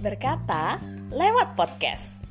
Berkata lewat podcast.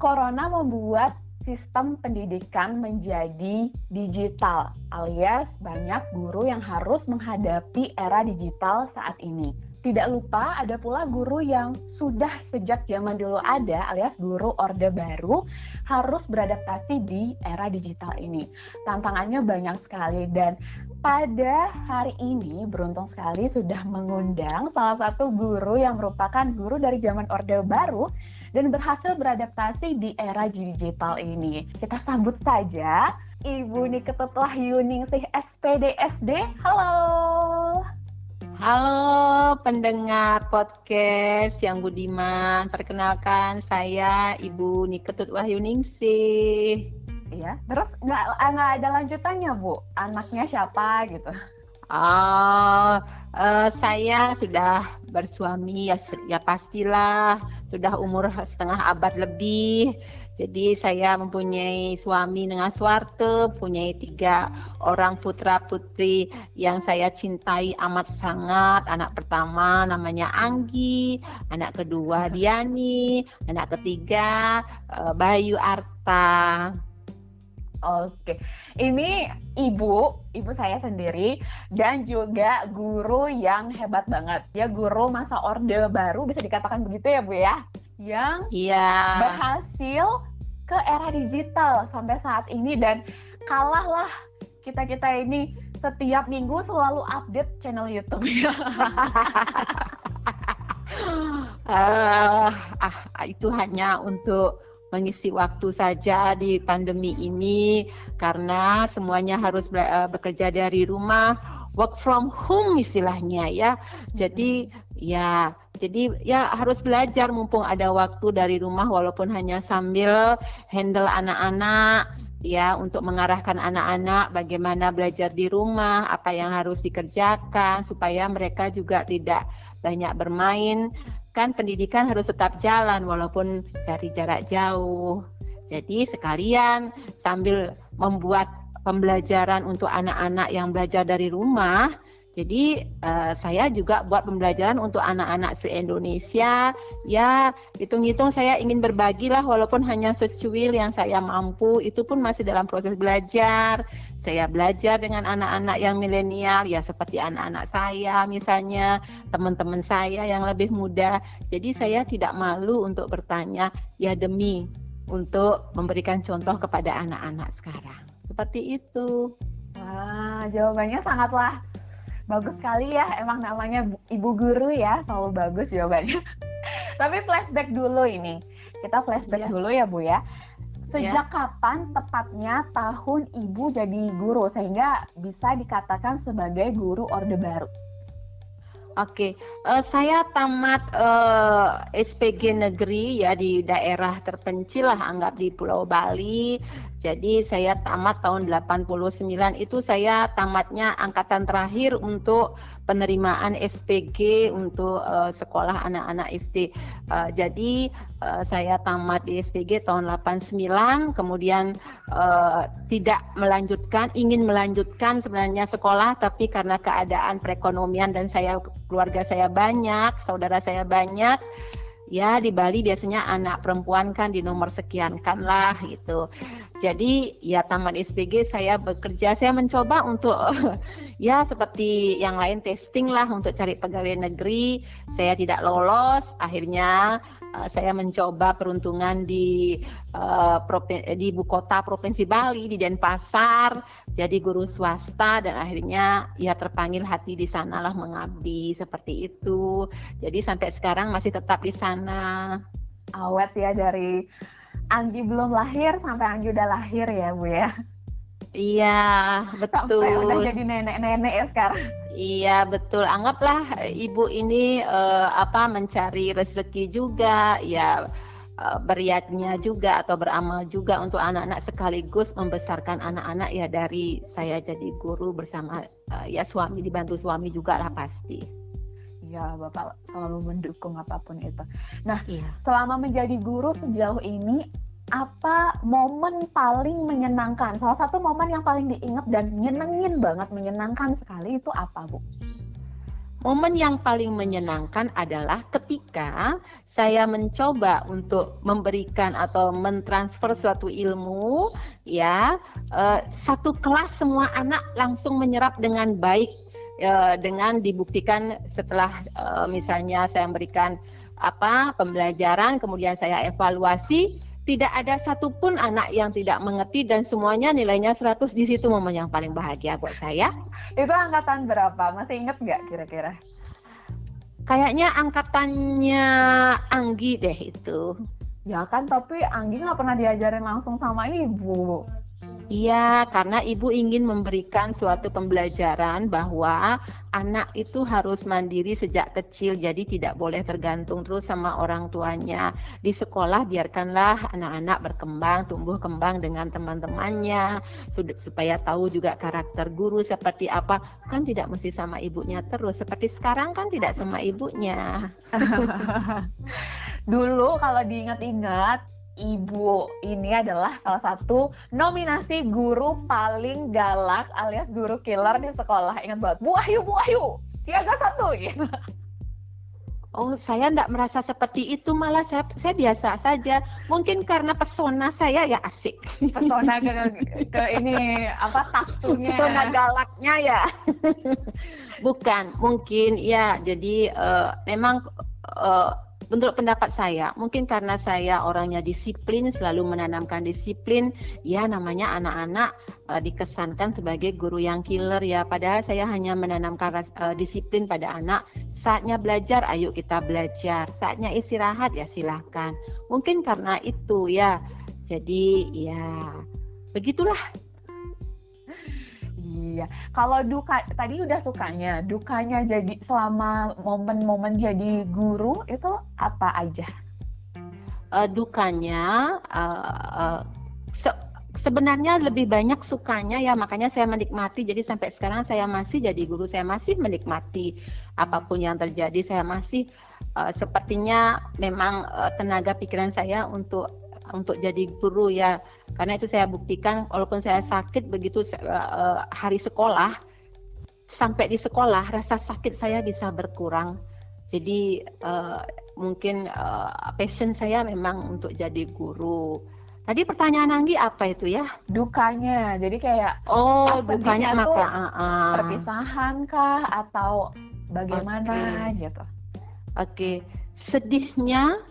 Corona membuat sistem pendidikan menjadi digital, alias banyak guru yang harus menghadapi era digital saat ini. Tidak lupa ada pula guru yang sudah sejak zaman dulu ada, alias guru orde baru, harus beradaptasi di era digital ini. Tantangannya banyak sekali dan pada hari ini beruntung sekali sudah mengundang salah satu guru yang merupakan guru dari zaman orde baru dan berhasil beradaptasi di era digital ini. Kita sambut saja Ibu Niketut Wahyuningsih SPDSD. Halo. Halo pendengar podcast yang budiman. Perkenalkan saya Ibu Niketut Wahyuningsih. Iya, terus nggak nggak ada lanjutannya Bu? Anaknya siapa gitu? Oh, uh, saya sudah bersuami ya, ya pastilah sudah umur setengah abad lebih. Jadi saya mempunyai suami dengan suarte, punya tiga orang putra putri yang saya cintai amat sangat. Anak pertama namanya Anggi, anak kedua Diani, anak ketiga uh, Bayu Arta. Oke, ini ibu, ibu saya sendiri dan juga guru yang hebat banget. Ya guru masa orde baru bisa dikatakan begitu ya bu ya, yang iya. berhasil ke era digital sampai saat ini dan kalahlah kita kita ini setiap minggu selalu update channel YouTube. uh, ah itu hanya untuk mengisi waktu saja di pandemi ini karena semuanya harus eh, bekerja dari rumah work from home istilahnya ya. Jadi ya jadi ya harus belajar mumpung ada waktu dari rumah walaupun hanya sambil handle anak-anak ya untuk mengarahkan anak-anak bagaimana belajar di rumah apa yang harus dikerjakan supaya mereka juga tidak banyak bermain kan pendidikan harus tetap jalan walaupun dari jarak jauh. Jadi sekalian sambil membuat pembelajaran untuk anak-anak yang belajar dari rumah, jadi uh, saya juga buat pembelajaran untuk anak-anak se-Indonesia. Ya, hitung-hitung saya ingin berbagi lah walaupun hanya secuil yang saya mampu, itu pun masih dalam proses belajar. Saya belajar dengan anak-anak yang milenial ya seperti anak-anak saya misalnya, teman-teman saya yang lebih muda. Jadi saya tidak malu untuk bertanya ya demi untuk memberikan contoh kepada anak-anak sekarang. Seperti itu. Wah, jawabannya sangatlah bagus sekali ya emang namanya ibu guru ya selalu bagus jawabannya. Tapi flashback dulu ini. Kita flashback yeah. dulu ya bu ya. Sejak yeah. kapan tepatnya tahun ibu jadi guru sehingga bisa dikatakan sebagai guru orde baru Oke, okay. uh, eh, saya tamat uh, eh, SPG negeri ya di daerah terpencil lah anggap di Pulau Bali. Jadi saya tamat tahun 89 itu saya tamatnya angkatan terakhir untuk penerimaan SPG untuk uh, sekolah anak-anak SD. Uh, jadi uh, saya tamat di SPG tahun 89, kemudian uh, tidak melanjutkan, ingin melanjutkan sebenarnya sekolah, tapi karena keadaan perekonomian dan saya keluarga saya banyak, saudara saya banyak ya di Bali biasanya anak perempuan kan di nomor sekian kan lah gitu. Jadi ya Taman SPG saya bekerja, saya mencoba untuk ya seperti yang lain testing lah untuk cari pegawai negeri. Saya tidak lolos, akhirnya saya mencoba peruntungan di uh, di ibu kota provinsi Bali di Denpasar, jadi guru swasta dan akhirnya ya terpanggil hati di sanalah mengabdi seperti itu. Jadi sampai sekarang masih tetap di sana. Awet ya dari Anggi belum lahir sampai Anggi udah lahir ya Bu ya. Iya, betul. Sampai udah jadi nenek-nenek ya sekarang. Iya, betul. Anggaplah ibu ini uh, apa mencari rezeki juga ya uh, beriatnya juga atau beramal juga untuk anak-anak sekaligus membesarkan anak-anak ya dari saya jadi guru bersama uh, ya suami dibantu suami juga lah pasti. Ya, Bapak selalu mendukung apa pun itu. Nah, iya. selama menjadi guru sejauh ini apa momen paling menyenangkan? Salah satu momen yang paling diingat dan nyenengin banget, menyenangkan sekali itu apa, Bu? Momen yang paling menyenangkan adalah ketika saya mencoba untuk memberikan atau mentransfer suatu ilmu, ya uh, satu kelas semua anak langsung menyerap dengan baik uh, dengan dibuktikan setelah uh, misalnya saya memberikan apa pembelajaran, kemudian saya evaluasi tidak ada satupun anak yang tidak mengerti dan semuanya nilainya 100 di situ momen yang paling bahagia buat saya. Itu angkatan berapa? Masih inget nggak kira-kira? Kayaknya angkatannya Anggi deh itu. Ya kan, tapi Anggi nggak pernah diajarin langsung sama ibu. Iya, karena ibu ingin memberikan suatu pembelajaran bahwa anak itu harus mandiri sejak kecil, jadi tidak boleh tergantung terus sama orang tuanya. Di sekolah biarkanlah anak-anak berkembang, tumbuh kembang dengan teman-temannya, supaya tahu juga karakter guru seperti apa. Kan tidak mesti sama ibunya terus, seperti sekarang kan tidak sama ibunya. Dulu kalau diingat-ingat Ibu ini adalah salah satu nominasi guru paling galak alias guru killer di sekolah. Ingat banget, Bu Ayu, Bu Ayu, siaga satu. Gitu. Oh, saya tidak merasa seperti itu, malah saya, saya biasa saja. Mungkin karena pesona saya ya asik. Pesona ke, ke ini apa taktunya? Pesona galaknya ya. Bukan, mungkin ya. Jadi uh, memang uh, Menurut pendapat saya, mungkin karena saya orangnya disiplin, selalu menanamkan disiplin, ya namanya anak-anak uh, dikesankan sebagai guru yang killer ya. Padahal saya hanya menanamkan uh, disiplin pada anak. Saatnya belajar, ayo kita belajar. Saatnya istirahat ya silahkan. Mungkin karena itu ya. Jadi ya begitulah Iya, kalau duka tadi udah sukanya, dukanya jadi selama momen-momen jadi guru itu apa aja? Uh, dukanya uh, uh, se sebenarnya lebih banyak sukanya ya makanya saya menikmati. Jadi sampai sekarang saya masih jadi guru saya masih menikmati apa pun yang terjadi. Saya masih uh, sepertinya memang uh, tenaga pikiran saya untuk untuk jadi guru ya karena itu saya buktikan walaupun saya sakit begitu uh, hari sekolah sampai di sekolah rasa sakit saya bisa berkurang jadi uh, mungkin uh, passion saya memang untuk jadi guru Tadi pertanyaan Anggi apa itu ya? Dukanya. Jadi kayak oh, dukanya maka uh, uh. perpisahan kah atau bagaimana okay. gitu. Oke. Okay. Sedihnya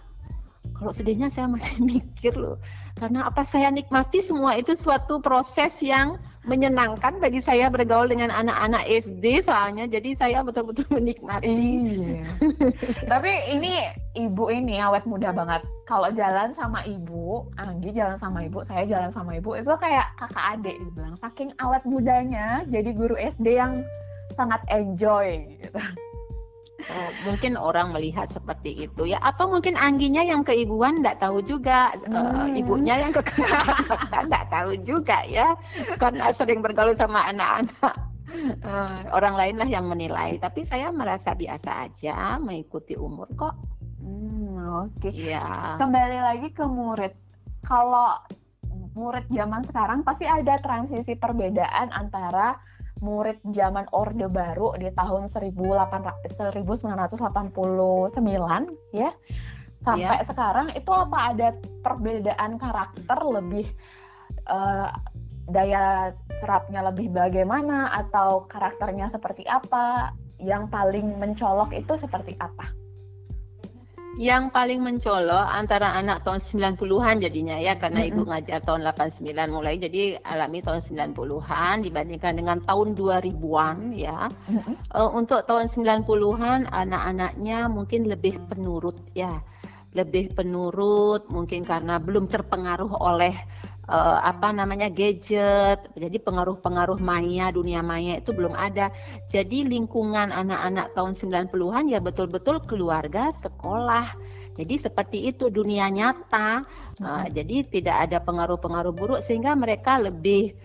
kalau sedihnya saya masih mikir loh karena apa saya nikmati semua itu suatu proses yang menyenangkan bagi saya bergaul dengan anak-anak SD soalnya jadi saya betul-betul menikmati. Iya. Tapi ini ibu ini awet muda banget. Kalau jalan sama ibu, Anggi jalan sama ibu, saya jalan sama ibu itu kayak kakak adik dibilang saking awet mudanya jadi guru SD yang sangat enjoy gitu. Oh, mungkin orang melihat seperti itu ya. Atau mungkin Angginya yang keibuan tidak tahu juga. Hmm. uh, ibunya yang kekanakan tidak tahu juga ya. Karena sering bergaul sama anak-anak. Uh, orang lain lah yang menilai. Tapi saya merasa biasa aja mengikuti umur kok. Hmm, oke. Okay. ya kembali lagi ke murid. Kalau murid zaman sekarang pasti ada transisi perbedaan antara murid zaman Orde Baru di tahun 1989 ya sampai yeah. sekarang itu apa ada perbedaan karakter lebih uh, daya serapnya lebih bagaimana atau karakternya seperti apa yang paling mencolok itu seperti apa? Yang paling mencolok antara anak tahun 90-an jadinya ya karena mm -hmm. ibu ngajar tahun 89 mulai jadi alami tahun 90-an dibandingkan dengan tahun 2000-an ya. Mm -hmm. uh, untuk tahun 90-an anak-anaknya mungkin lebih penurut ya. Lebih penurut, mungkin karena belum terpengaruh oleh uh, apa namanya gadget. Jadi pengaruh-pengaruh maya, dunia maya itu belum ada. Jadi lingkungan anak-anak tahun 90-an ya betul-betul keluarga, sekolah. Jadi seperti itu dunia nyata. Uh, jadi tidak ada pengaruh-pengaruh buruk sehingga mereka lebih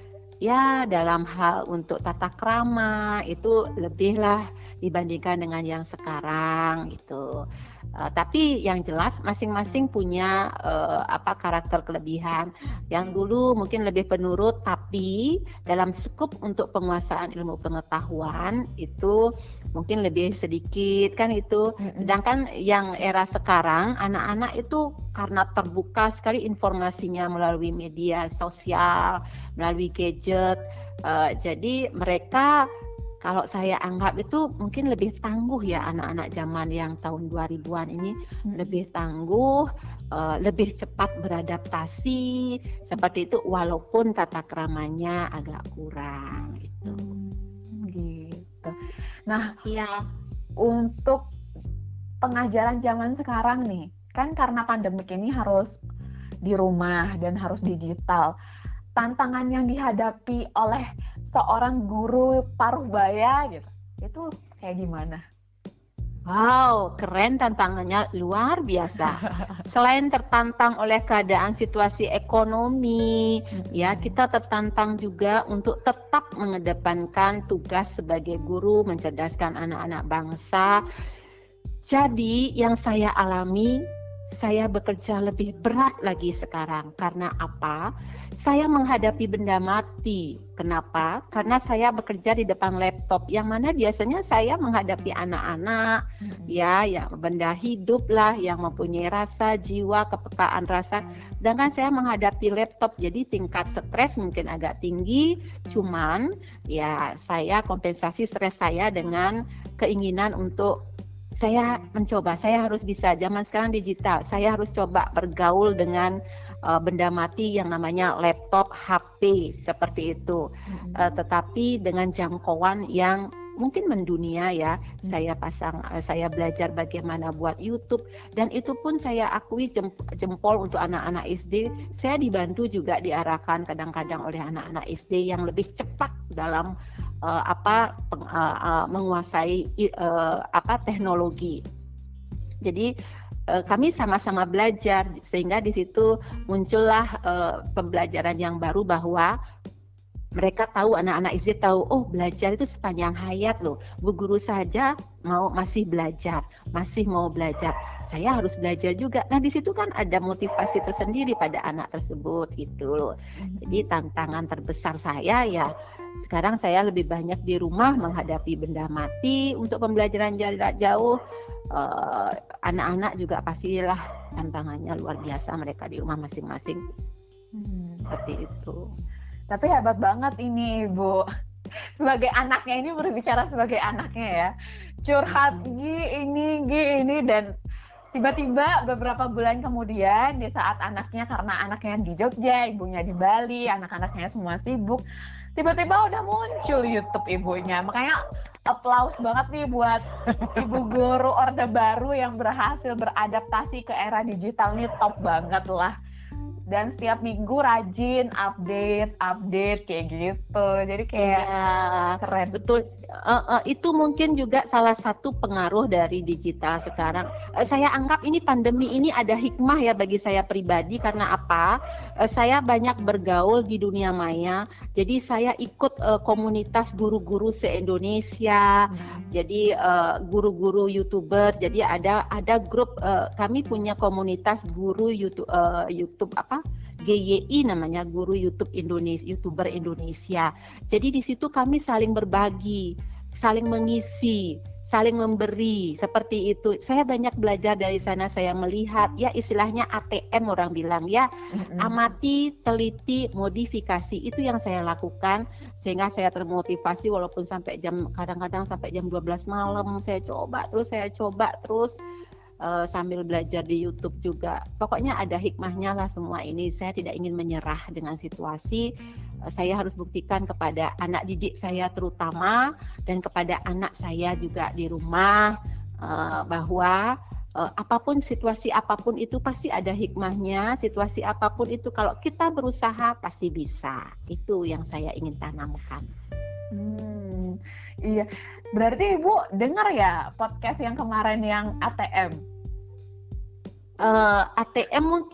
ya dalam hal untuk tata krama itu lebihlah dibandingkan dengan yang sekarang itu. Uh, tapi yang jelas masing-masing punya uh, apa karakter kelebihan. Yang dulu mungkin lebih penurut, tapi dalam skup untuk penguasaan ilmu pengetahuan itu mungkin lebih sedikit kan itu. Sedangkan yang era sekarang anak-anak itu karena terbuka sekali informasinya melalui media sosial, melalui gadget. Uh, jadi mereka kalau saya anggap itu mungkin lebih tangguh ya anak-anak zaman yang tahun 2000-an ini hmm. lebih tangguh, uh, lebih cepat beradaptasi seperti itu walaupun tata keramanya agak kurang itu. Hmm, gitu. Nah, ya untuk pengajaran zaman sekarang nih, kan karena pandemik ini harus di rumah dan harus digital. Tantangan yang dihadapi oleh seorang guru paruh baya gitu itu kayak gimana? Wow, keren tantangannya luar biasa. Selain tertantang oleh keadaan situasi ekonomi, ya kita tertantang juga untuk tetap mengedepankan tugas sebagai guru mencerdaskan anak-anak bangsa. Jadi yang saya alami saya bekerja lebih berat lagi sekarang. Karena apa? Saya menghadapi benda mati. Kenapa? Karena saya bekerja di depan laptop yang mana biasanya saya menghadapi anak-anak hmm. ya yang benda hidup lah yang mempunyai rasa, jiwa, kepekaan rasa. Sedangkan saya menghadapi laptop jadi tingkat stres mungkin agak tinggi. Cuman ya saya kompensasi stres saya dengan keinginan untuk saya mencoba, saya harus bisa. Zaman sekarang digital, saya harus coba bergaul dengan uh, benda mati yang namanya laptop, HP seperti itu. Hmm. Uh, tetapi dengan jangkauan yang mungkin mendunia ya. Hmm. Saya pasang, uh, saya belajar bagaimana buat YouTube dan itu pun saya akui jempol untuk anak-anak SD. Saya dibantu juga diarahkan kadang-kadang oleh anak-anak SD yang lebih cepat dalam uh, apa peng, uh, uh, menguasai uh, apa teknologi. Jadi uh, kami sama-sama belajar sehingga di situ muncullah uh, pembelajaran yang baru bahwa mereka tahu anak-anak SD tahu oh belajar itu sepanjang hayat loh bu guru saja mau masih belajar masih mau belajar saya harus belajar juga nah di situ kan ada motivasi tersendiri pada anak tersebut gitu loh jadi tantangan terbesar saya ya sekarang saya lebih banyak di rumah menghadapi benda mati untuk pembelajaran jarak jauh. Eh, anak-anak uh, juga pastilah tantangannya luar biasa mereka di rumah masing-masing. Hmm. Seperti itu. Tapi hebat banget ini, Bu. Sebagai anaknya ini berbicara sebagai anaknya ya. Curhat hmm. gi ini gi ini dan tiba-tiba beberapa bulan kemudian di saat anaknya karena anaknya di Jogja, ibunya di Bali, anak-anaknya semua sibuk tiba-tiba udah muncul YouTube ibunya makanya applause banget nih buat ibu guru orde baru yang berhasil beradaptasi ke era digital nih top banget lah dan setiap minggu rajin update update kayak gitu. Jadi kayak ya, keren. betul uh, uh, itu mungkin juga salah satu pengaruh dari digital sekarang. Uh, saya anggap ini pandemi ini ada hikmah ya bagi saya pribadi. Karena apa? Uh, saya banyak bergaul di dunia maya. Jadi saya ikut uh, komunitas guru-guru se Indonesia hmm. jadi guru-guru youtuber. Jadi ada ada grup uh, kami punya komunitas guru YouTube uh, YouTube apa GYI namanya Guru YouTube Indonesia, YouTuber Indonesia. Jadi di situ kami saling berbagi, saling mengisi, saling memberi seperti itu. Saya banyak belajar dari sana. Saya melihat ya istilahnya ATM orang bilang ya mm-hmm. amati, teliti, modifikasi itu yang saya lakukan sehingga saya termotivasi walaupun sampai jam kadang-kadang sampai jam 12 malam saya coba terus saya coba terus uh, sambil belajar di YouTube juga. Pokoknya ada hikmahnya lah semua ini. Saya tidak ingin menyerah dengan situasi. Uh, saya harus buktikan kepada anak didik saya terutama dan kepada anak saya juga di rumah uh, bahwa uh, apa pun situasi apa pun itu pasti ada hikmahnya. Situasi apa pun itu kalau kita berusaha pasti bisa. Itu yang saya ingin tanamkan. Hmm, iya. Berarti Ibu dengar ya podcast yang kemarin yang ATM? Uh, eh, ATM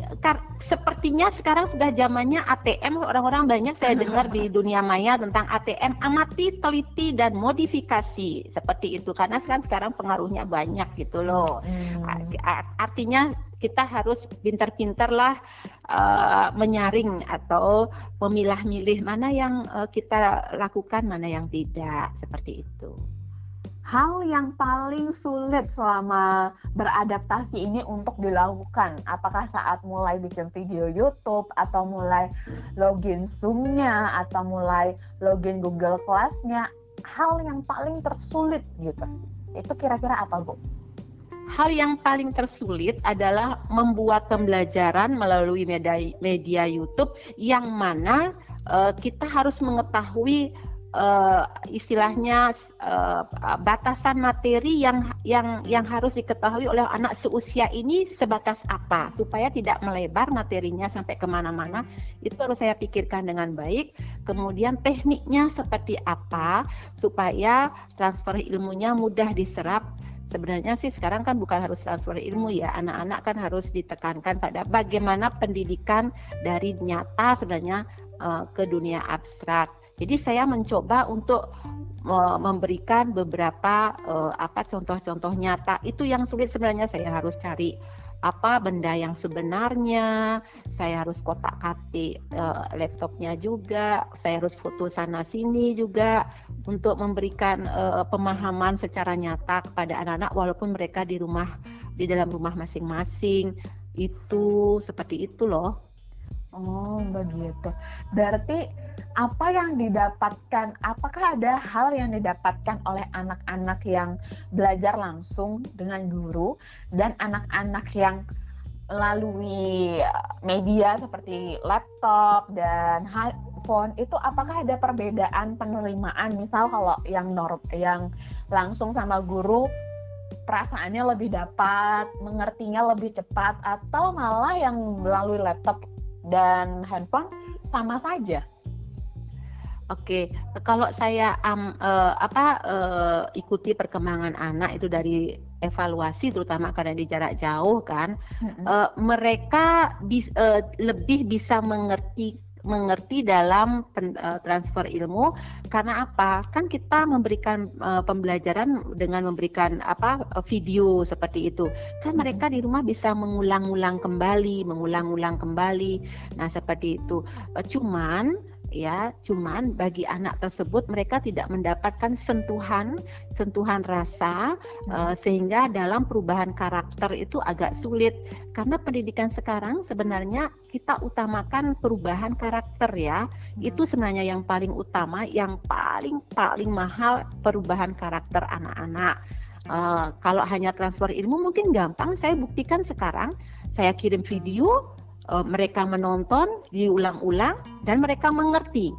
sepertinya sekarang sudah zamannya ATM orang-orang banyak saya dengar di dunia maya tentang ATM amati teliti dan modifikasi. Seperti itu. Karena kan sekarang pengaruhnya banyak gitu loh. Hmm. artinya kita harus pintar-pintar lah uh, menyaring atau memilah-milih mana yang uh, kita lakukan mana yang tidak. Seperti itu hal yang paling sulit selama beradaptasi ini untuk dilakukan? Apakah saat mulai bikin video YouTube atau mulai login Zoom-nya atau mulai login Google Class-nya? Hal yang paling tersulit gitu. Itu kira-kira apa, Bu? Hal yang paling tersulit adalah membuat pembelajaran melalui media, media YouTube yang mana uh, kita harus mengetahui uh, istilahnya uh, batasan materi yang yang yang harus diketahui oleh anak seusia ini sebatas apa supaya tidak melebar materinya sampai ke mana-mana. Itu harus saya pikirkan dengan baik. Kemudian tekniknya seperti apa supaya transfer ilmunya mudah diserap. Sebenarnya sih sekarang kan bukan harus transfer ilmu ya. Anak-anak kan harus ditekankan pada bagaimana pendidikan dari nyata sebenarnya uh, ke dunia abstrak jadi saya mencoba untuk memberikan beberapa uh, apa contoh-contoh nyata. Itu yang sulit sebenarnya. Saya harus cari apa benda yang sebenarnya. Saya harus kotak katik uh, laptopnya juga. Saya harus foto sana sini juga untuk memberikan uh, pemahaman secara nyata kepada anak-anak walaupun mereka di rumah di dalam rumah masing-masing. Itu seperti itu loh oh begitu. Berarti apa yang didapatkan, apakah ada hal yang didapatkan oleh anak-anak yang belajar langsung dengan guru dan anak-anak yang melalui media seperti laptop dan handphone itu apakah ada perbedaan penerimaan? Misal kalau yang norm yang langsung sama guru perasaannya lebih dapat mengertinya lebih cepat atau malah yang melalui laptop dan handphone sama saja Oke, kalau saya um, uh, apa uh, ikuti perkembangan anak itu dari evaluasi terutama karena di jarak jauh kan, mm-hmm. uh, mereka bis, uh, lebih bisa mengerti mengerti dalam pen, uh, transfer ilmu karena apa? Kan kita memberikan uh, pembelajaran dengan memberikan apa video seperti itu. Kan mereka di rumah bisa mengulang-ulang kembali, mengulang-ulang kembali. Nah, seperti itu. Uh, cuman ya. Cuman bagi anak tersebut mereka tidak mendapatkan sentuhan sentuhan rasa uh, sehingga dalam perubahan karakter itu agak sulit. Karena pendidikan sekarang sebenarnya kita utamakan perubahan karakter ya. Hmm. itu sebenarnya yang paling utama yang paling paling mahal perubahan karakter anak-anak. Uh, kalau hanya transfer ilmu mungkin gampang. Saya buktikan sekarang saya kirim video uh, mereka menonton diulang-ulang dan mereka mengerti.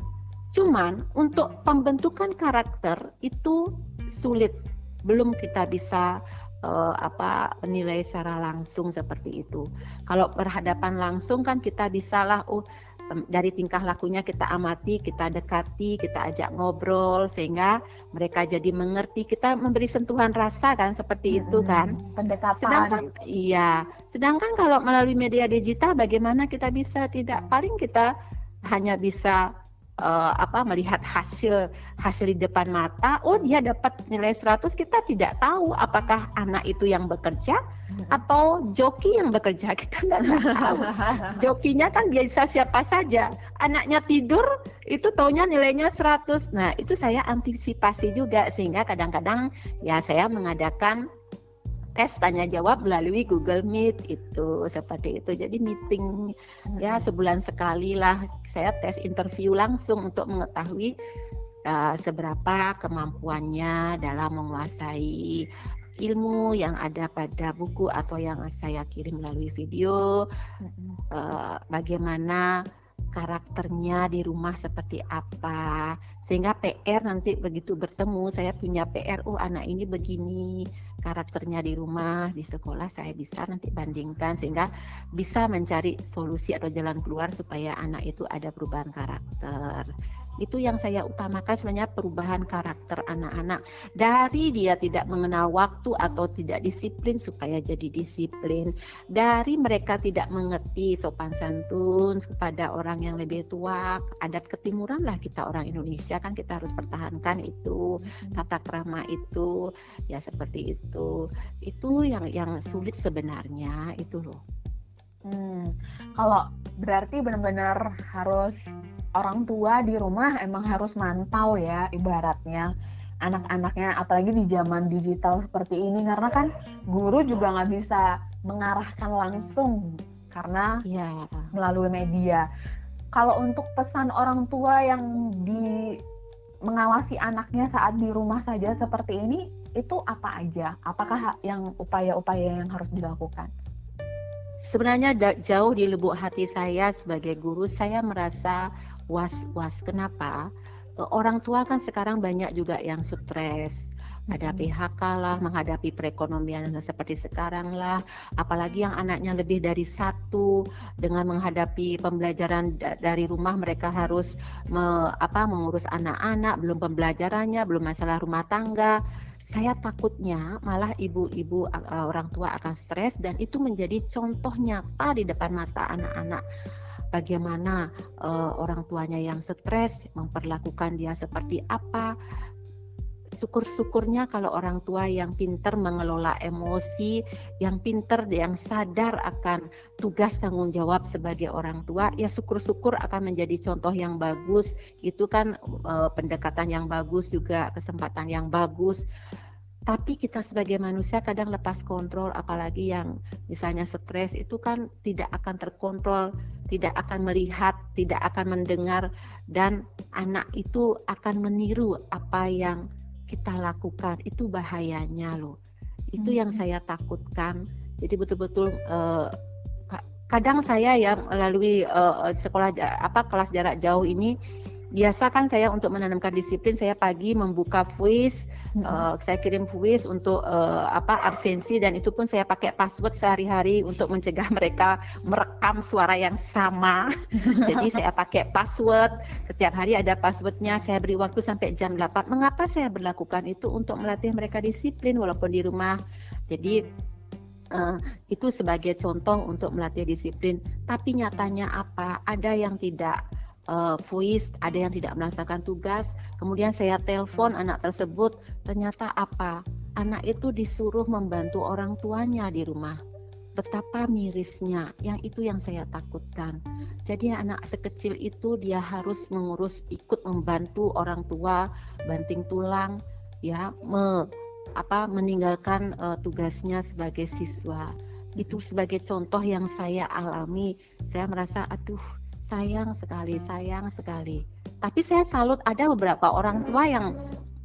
Cuman untuk pembentukan karakter itu sulit, belum kita bisa uh, apa menilai secara langsung seperti itu. Kalau berhadapan langsung kan kita bisalah oh dari tingkah lakunya kita amati, kita dekati, kita ajak ngobrol sehingga mereka jadi mengerti. Kita memberi sentuhan rasa kan seperti hmm, itu kan. Pendekatan. Sedangkan iya, sedangkan kalau melalui media digital bagaimana kita bisa tidak paling kita hanya bisa uh, apa melihat hasil hasil di depan mata oh dia dapat nilai 100 kita tidak tahu apakah anak itu yang bekerja hmm. atau joki yang bekerja kita nggak tahu. Jokinya kan biasa siapa saja. Anaknya tidur itu taunya nilainya 100 nah itu saya antisipasi juga sehingga kadang-kadang ya saya mengadakan tes tanya jawab melalui Google Meet itu seperti itu. Jadi meeting ya sebulan sekali lah saya tes interview langsung untuk mengetahui uh, seberapa kemampuannya dalam menguasai ilmu yang ada pada buku atau yang saya kirim melalui video. Uh, bagaimana karakternya di rumah seperti apa sehingga PR nanti begitu bertemu saya punya PR oh anak ini begini karakternya di rumah, di sekolah saya bisa nanti bandingkan sehingga bisa mencari solusi atau jalan keluar supaya anak itu ada perubahan karakter itu yang saya utamakan sebenarnya perubahan karakter anak-anak. Dari dia tidak mengenal waktu atau tidak disiplin supaya jadi disiplin. Dari mereka tidak mengerti sopan santun kepada orang yang lebih tua adat ketimuran lah kita orang Indonesia kan kita harus pertahankan itu tata krama itu ya seperti itu. Itu yang yang sulit sebenarnya itu loh Hmm, kalau berarti benar-benar harus orang tua di rumah emang harus mantau ya ibaratnya anak-anaknya apalagi di zaman digital seperti ini karena kan guru juga nggak bisa mengarahkan langsung karena ya. melalui media. Kalau untuk pesan orang tua yang di mengawasi anaknya saat di rumah saja seperti ini itu apa aja? Apakah yang upaya-upaya yang harus dilakukan? Sebenarnya jauh di lubuk hati saya sebagai guru, saya merasa was-was. Kenapa? E, orang tua kan sekarang banyak juga yang stres, ada PHK lah, menghadapi perekonomian seperti sekarang lah, apalagi yang anaknya lebih dari satu dengan menghadapi pembelajaran dari rumah mereka harus me, apa mengurus anak-anak, belum pembelajarannya, belum masalah rumah tangga saya takutnya malah ibu-ibu orang tua akan stres dan itu menjadi contoh nyata di depan mata anak-anak. Bagaimana uh, orang tuanya yang stres memperlakukan dia seperti apa syukur-syukurnya kalau orang tua yang pinter mengelola emosi, yang pinter, yang sadar akan tugas tanggung jawab sebagai orang tua, ya syukur-syukur akan menjadi contoh yang bagus. Itu kan e, pendekatan yang bagus juga, kesempatan yang bagus. Tapi kita sebagai manusia kadang lepas kontrol, apalagi yang misalnya stres itu kan tidak akan terkontrol, tidak akan melihat, tidak akan mendengar, dan anak itu akan meniru apa yang kita lakukan itu bahayanya loh itu hmm. yang saya takutkan jadi betul-betul uh, kadang saya ya melalui uh, sekolah apa kelas jarak jauh ini biasa kan saya untuk menanamkan disiplin saya pagi membuka voice hmm. uh, saya kirim voice untuk uh, apa absensi dan itu pun saya pakai password sehari-hari untuk mencegah mereka merekam suara yang sama jadi saya pakai password setiap hari ada passwordnya saya beri waktu sampai jam 8 mengapa saya berlakukan itu untuk melatih mereka disiplin walaupun di rumah jadi Uh, itu sebagai contoh untuk melatih disiplin. Tapi nyatanya apa? Ada yang tidak uh, voice, ada yang tidak melaksanakan tugas. Kemudian saya telepon anak tersebut, ternyata apa? Anak itu disuruh membantu orang tuanya di rumah. Betapa mirisnya, yang itu yang saya takutkan. Jadi anak sekecil itu dia harus mengurus ikut membantu orang tua, banting tulang, ya, me, apa meninggalkan uh, tugasnya sebagai siswa. Itu sebagai contoh yang saya alami. Saya merasa aduh sayang sekali, sayang sekali. Tapi saya salut ada beberapa orang tua yang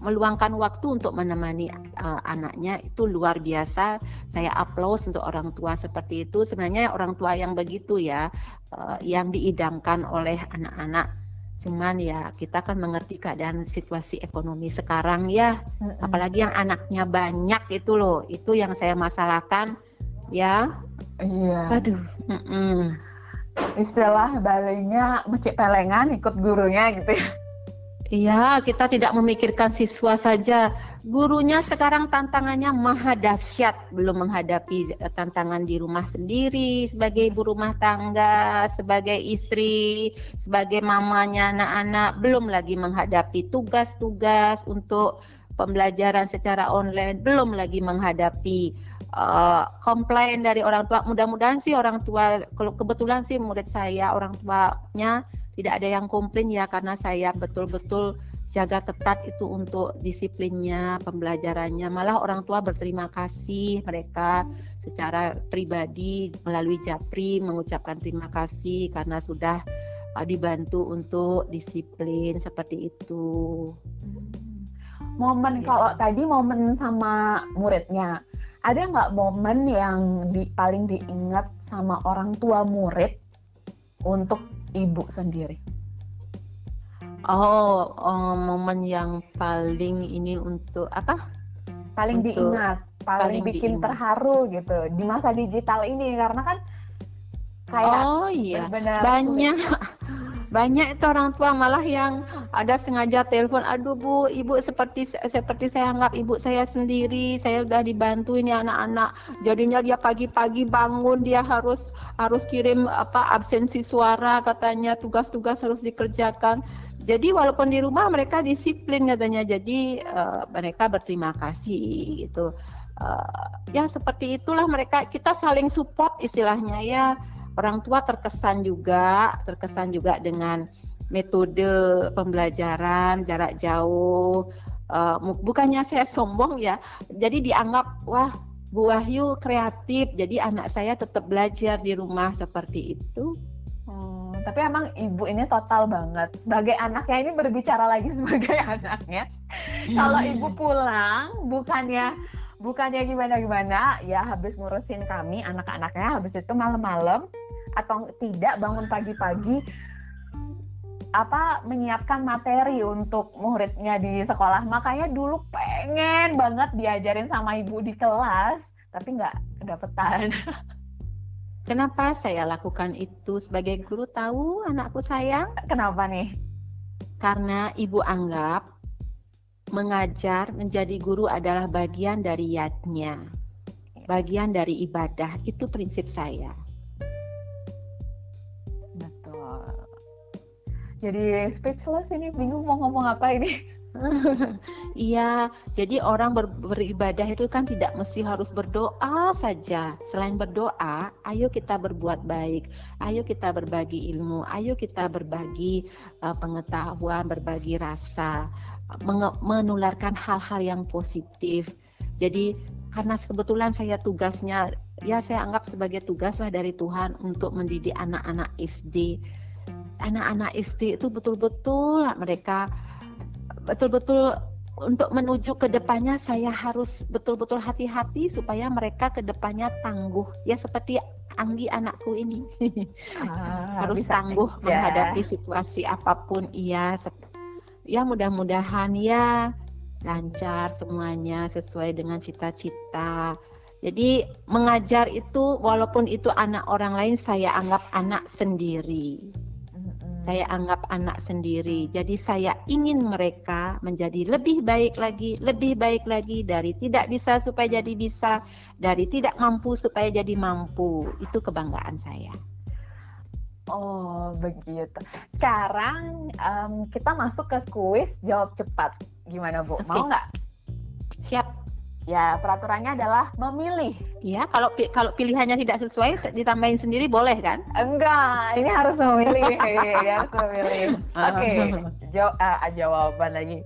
meluangkan waktu untuk menemani uh, anaknya itu luar biasa. Saya aplaus untuk orang tua seperti itu. Sebenarnya orang tua yang begitu ya, uh, yang diidamkan oleh anak-anak. Cuman ya kita kan mengerti keadaan situasi ekonomi sekarang ya, mm-hmm. apalagi yang anaknya banyak itu loh, itu yang saya masalahkan ya. Iya. Aduh. Mm-mm istilah balenya mecik pelengan ikut gurunya gitu ya. Iya, kita tidak memikirkan siswa saja. Gurunya sekarang tantangannya maha dahsyat, belum menghadapi eh, tantangan di rumah sendiri sebagai ibu rumah tangga, sebagai istri, sebagai mamanya anak-anak, belum lagi menghadapi tugas-tugas untuk pembelajaran secara online, belum lagi menghadapi uh, komplain dari orang tua. Mudah-mudahan sih orang tua, kebetulan sih murid saya orang tuanya tidak ada yang komplain ya karena saya betul-betul jaga ketat itu untuk disiplinnya, pembelajarannya. Malah orang tua berterima kasih mereka secara pribadi melalui Japri mengucapkan terima kasih karena sudah uh, dibantu untuk disiplin seperti itu. Momen ya. kalau tadi momen sama muridnya, ada nggak momen yang di, paling diingat sama orang tua murid untuk ibu sendiri? Oh, oh momen yang paling ini untuk apa? Paling untuk, diingat. paling, paling bikin diingat. terharu gitu di masa digital ini karena kan kayak oh iya banyak banyak itu orang tua malah yang ada sengaja telepon aduh bu ibu seperti seperti saya anggap ibu saya sendiri saya sudah dibantu ini anak-anak. Jadinya dia pagi-pagi bangun dia harus harus kirim apa absensi suara katanya tugas-tugas harus dikerjakan. Jadi walaupun di rumah mereka disiplin katanya jadi uh, mereka berterima kasih gitu. Uh, ya seperti itulah mereka kita saling support istilahnya ya orang tua terkesan juga terkesan juga dengan metode pembelajaran jarak jauh. Uh, bukannya saya sombong ya jadi dianggap wah Bu Wahyu kreatif jadi anak saya tetap belajar di rumah seperti itu. Hmm, tapi emang ibu ini total banget. Sebagai anaknya ini berbicara lagi sebagai anaknya. Kalau ibu pulang bukannya bukannya gimana gimana ya habis ngurusin kami anak-anaknya habis itu malam-malam atau tidak bangun pagi-pagi apa menyiapkan materi untuk muridnya di sekolah. Makanya dulu pengen banget diajarin sama ibu di kelas tapi nggak kedapetan. Kenapa saya lakukan itu sebagai guru tahu anakku sayang? Kenapa nih? Karena ibu anggap mengajar menjadi guru adalah bagian dari yatnya bagian dari ibadah. Itu prinsip saya jadi speechless ini bingung mau ngomong apa ini Iya, jadi orang ber, beribadah itu kan tidak mesti harus berdoa saja. Selain berdoa, ayo kita berbuat baik, ayo kita berbagi ilmu, ayo kita berbagi uh, pengetahuan, berbagi rasa, menularkan hal-hal yang positif. Jadi karena kebetulan saya tugasnya, ya saya anggap sebagai tugas lah dari Tuhan untuk mendidik anak-anak SD anak-anak SD itu betul-betul mereka. Betul-betul untuk menuju ke depannya saya harus betul-betul hati-hati supaya mereka ke depannya tangguh. Ya seperti Anggi anakku ini. Ah, harus tangguh aja. menghadapi situasi apa pun iya. Ya mudah-mudahan ya lancar semuanya sesuai dengan cita-cita. Jadi mengajar itu walaupun itu anak orang lain saya anggap anak sendiri saya anggap anak sendiri. Jadi saya ingin mereka menjadi lebih baik lagi, lebih baik lagi dari tidak bisa supaya jadi bisa, dari tidak mampu supaya jadi mampu. Itu kebanggaan saya. Oh, begitu. Sekarang um, kita masuk ke kuis jawab cepat. Gimana, Bu? Mau nggak? Siap. Ya, peraturannya adalah memilih. Iya, kalau kalau pilihannya tidak sesuai ditambahin sendiri boleh kan? Enggak, ini harus memilih. ya, harus memilih. Oke, okay. Jaw uh, jawaban lagi.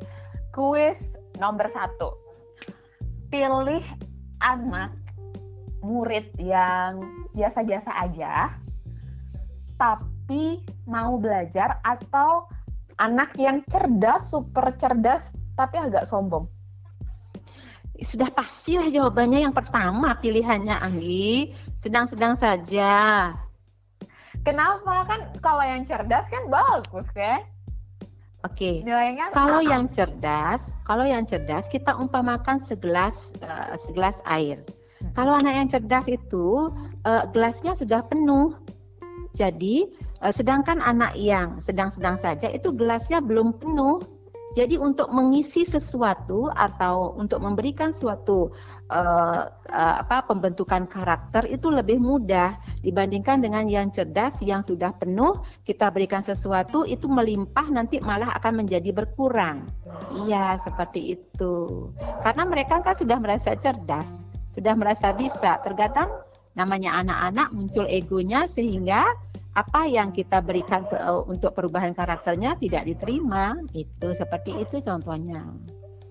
Kuis nomor satu. Pilih anak murid yang biasa-biasa aja, tapi mau belajar atau anak yang cerdas, super cerdas, tapi agak sombong sudah pastilah jawabannya yang pertama pilihannya Anggi sedang-sedang saja kenapa kan kalau yang cerdas kan bagus kan Oke. Okay. Kalau yang cerdas, kalau yang cerdas kita umpamakan segelas uh, segelas air. Hmm. Kalau anak yang cerdas itu uh, gelasnya sudah penuh. Jadi uh, sedangkan anak yang sedang-sedang saja itu gelasnya belum penuh. Jadi untuk mengisi sesuatu atau untuk memberikan suatu uh, apa pembentukan karakter itu lebih mudah dibandingkan dengan yang cerdas yang sudah penuh kita berikan sesuatu itu melimpah nanti malah akan menjadi berkurang. Iya, seperti itu. Karena mereka kan sudah merasa cerdas, sudah merasa bisa. Terkadang namanya anak-anak muncul egonya sehingga apa yang kita berikan uh, untuk perubahan karakternya tidak diterima. Itu seperti itu contohnya.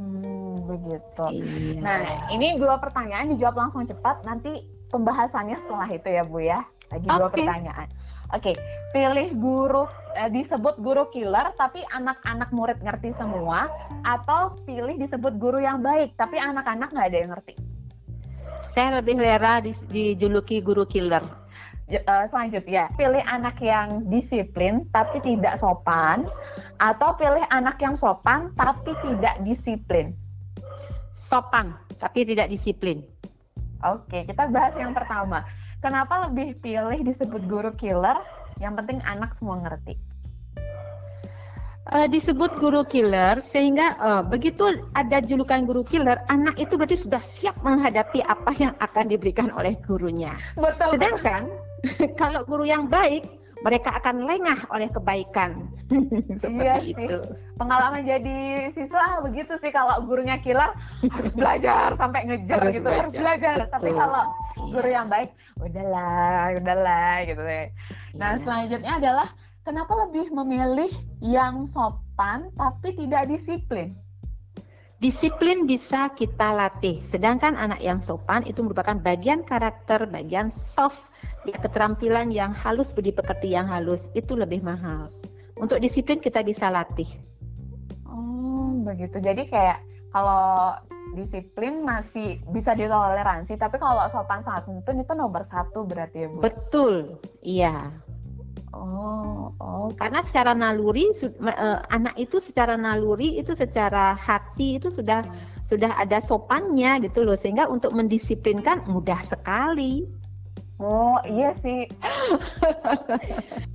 Hmm, begitu. Iya. nah ini dua pertanyaan dijawab langsung cepat. Nanti pembahasannya setelah itu ya bu ya. Lagi okay. dua pertanyaan. Oke okay. pilih guru eh, disebut guru killer tapi anak-anak murid ngerti semua atau pilih disebut guru yang baik tapi anak-anak nggak ada yang ngerti? Saya lebih rela dijuluki guru killer uh, selanjutnya pilih anak yang disiplin tapi tidak sopan atau pilih anak yang sopan tapi tidak disiplin sopan tapi tidak disiplin Oke, kita bahas yang pertama. Kenapa lebih pilih disebut guru killer? Yang penting anak semua ngerti. Uh, disebut guru killer sehingga uh, begitu ada julukan guru killer, anak itu berarti sudah siap menghadapi apa yang akan diberikan oleh gurunya. Betul. Sedangkan kalau guru yang baik mereka akan lengah oleh kebaikan. Seperti iya itu. Pengalaman jadi siswa begitu sih kalau gurunya killer harus belajar sampai ngejar harus gitu, belajar. harus belajar. Betul. Tapi kalau guru yang baik, udahlah, udahlah gitu deh. Nah, iya. selanjutnya adalah kenapa lebih memilih yang sopan tapi tidak disiplin? Disiplin bisa kita latih, sedangkan anak yang sopan itu merupakan bagian karakter, bagian soft, ya keterampilan yang halus, budi pekerti yang halus, itu lebih mahal. Untuk disiplin kita bisa latih. Oh, begitu. Jadi kayak kalau disiplin masih bisa ditoleransi, tapi kalau sopan santun itu nomor satu berarti ya Bu? Betul, iya. Oh, oh. Karena secara naluri uh, anak itu secara naluri itu secara hati itu sudah sudah ada sopannya gitu loh sehingga untuk mendisiplinkan mudah sekali. Oh, iya sih.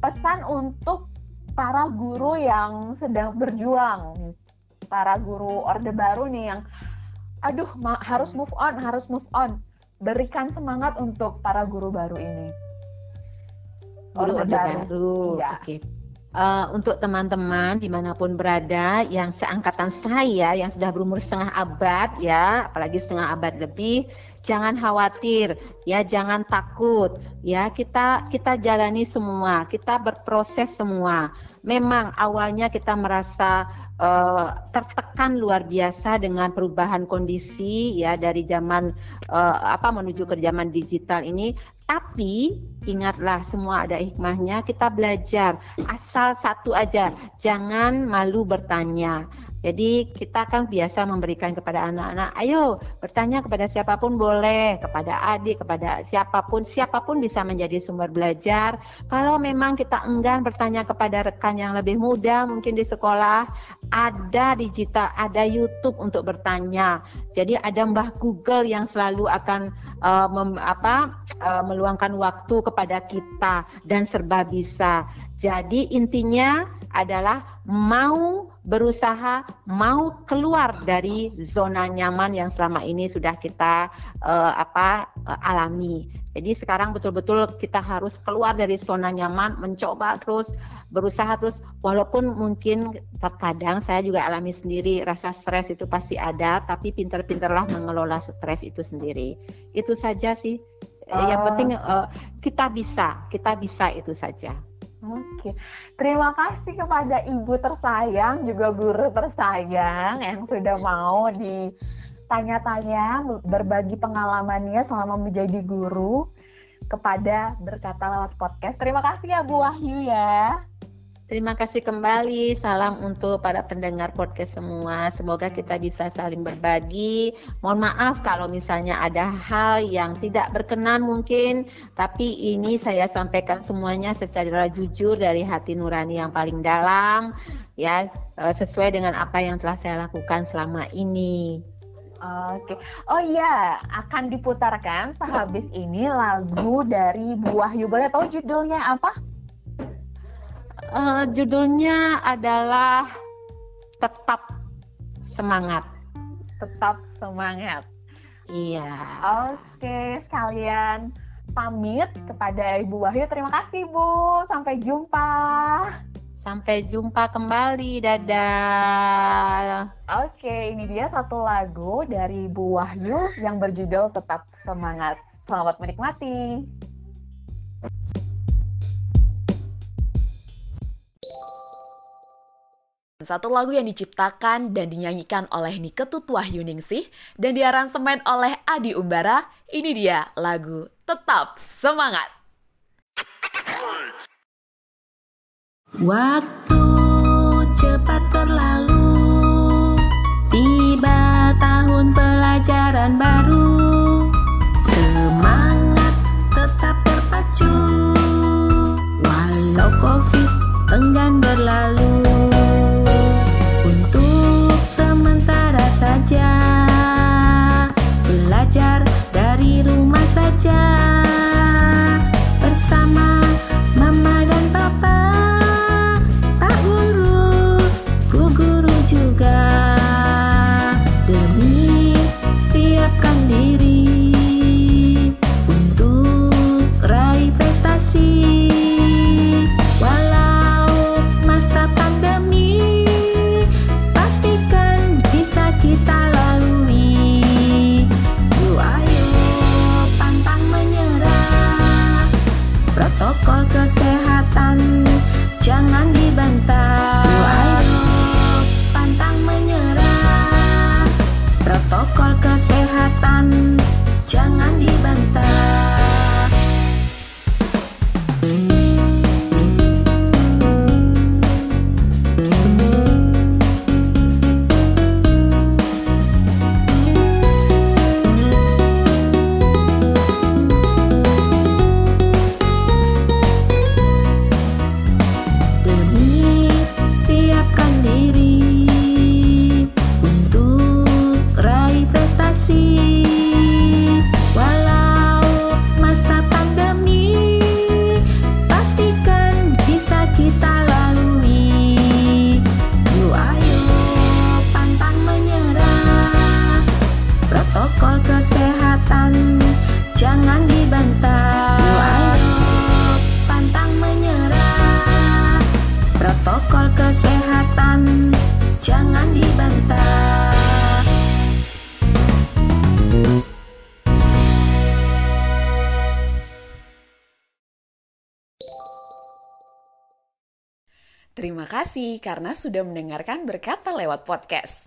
Pesan untuk para guru yang sedang berjuang. Para guru Orde Baru nih yang aduh harus move on, harus move on. Berikan semangat untuk para guru baru ini. Guru Orde, Baru. Ya. Oke. Okay. Uh, eh, untuk teman-teman di mana pun berada yang seangkatan saya yang sudah berumur setengah abad ya apalagi setengah abad lebih jangan khawatir ya jangan takut ya kita kita jalani semua kita berproses semua memang awalnya kita merasa uh, tertekan luar biasa dengan perubahan kondisi ya dari zaman uh, apa menuju ke zaman digital ini tapi ingatlah semua ada hikmahnya, kita belajar. Asal satu aja, jangan malu bertanya. Jadi kita kan biasa memberikan kepada anak-anak, ayo bertanya kepada siapa pun boleh, kepada adik, kepada siapa pun, siapa pun bisa menjadi sumber belajar. Kalau memang kita enggan bertanya kepada rekan yang lebih muda, mungkin di sekolah, ada digital, ada YouTube untuk bertanya. Jadi ada Mbah Google yang selalu akan uh, mem, apa, uh, meluangkan waktu kepada kita dan serba bisa. Jadi intinya adalah mau berusaha mau keluar dari zona nyaman yang selama ini sudah kita uh, apa uh, alami. Jadi sekarang betul-betul kita harus keluar dari zona nyaman, mencoba terus berusaha terus walaupun mungkin terkadang saya juga alami sendiri rasa stres itu pasti ada, tapi pinter-pinterlah mengelola stres itu sendiri. Itu saja sih. Uh. Yang penting uh, kita bisa, kita bisa itu saja. Oke, terima kasih kepada ibu tersayang juga guru tersayang yang sudah mau ditanya-tanya berbagi pengalamannya selama menjadi guru kepada berkata lewat podcast. Terima kasih ya Bu Wahyu ya. Terima kasih kembali. Salam untuk para pendengar podcast semua. Semoga kita bisa saling berbagi. Mohon maaf kalau misalnya ada hal yang tidak berkenan mungkin, tapi ini saya sampaikan semuanya secara jujur dari hati nurani yang paling dalam, ya e, sesuai dengan apa yang telah saya lakukan selama ini. Oke. Oh iya, akan diputarkan sehabis ini lagu dari Bu Wahyu. Boleh tahu judulnya apa? Uh, judulnya adalah tetap semangat. Tetap semangat. Iya. Oke, sekalian pamit kepada Ibu Wahyu. Terima kasih, Bu. Sampai jumpa. Sampai jumpa kembali. Dadah. Oke, ini dia satu lagu dari Bu Wahyu yang berjudul Tetap Semangat. Selamat menikmati. Satu lagu yang diciptakan dan dinyanyikan oleh Niketut Wahyuningsih dan diaransemen oleh Adi Umbara, ini dia lagu Tetap Semangat. Waktu cepat berlalu, tiba tahun pelajaran baru. Kasih karena sudah mendengarkan berkata lewat podcast.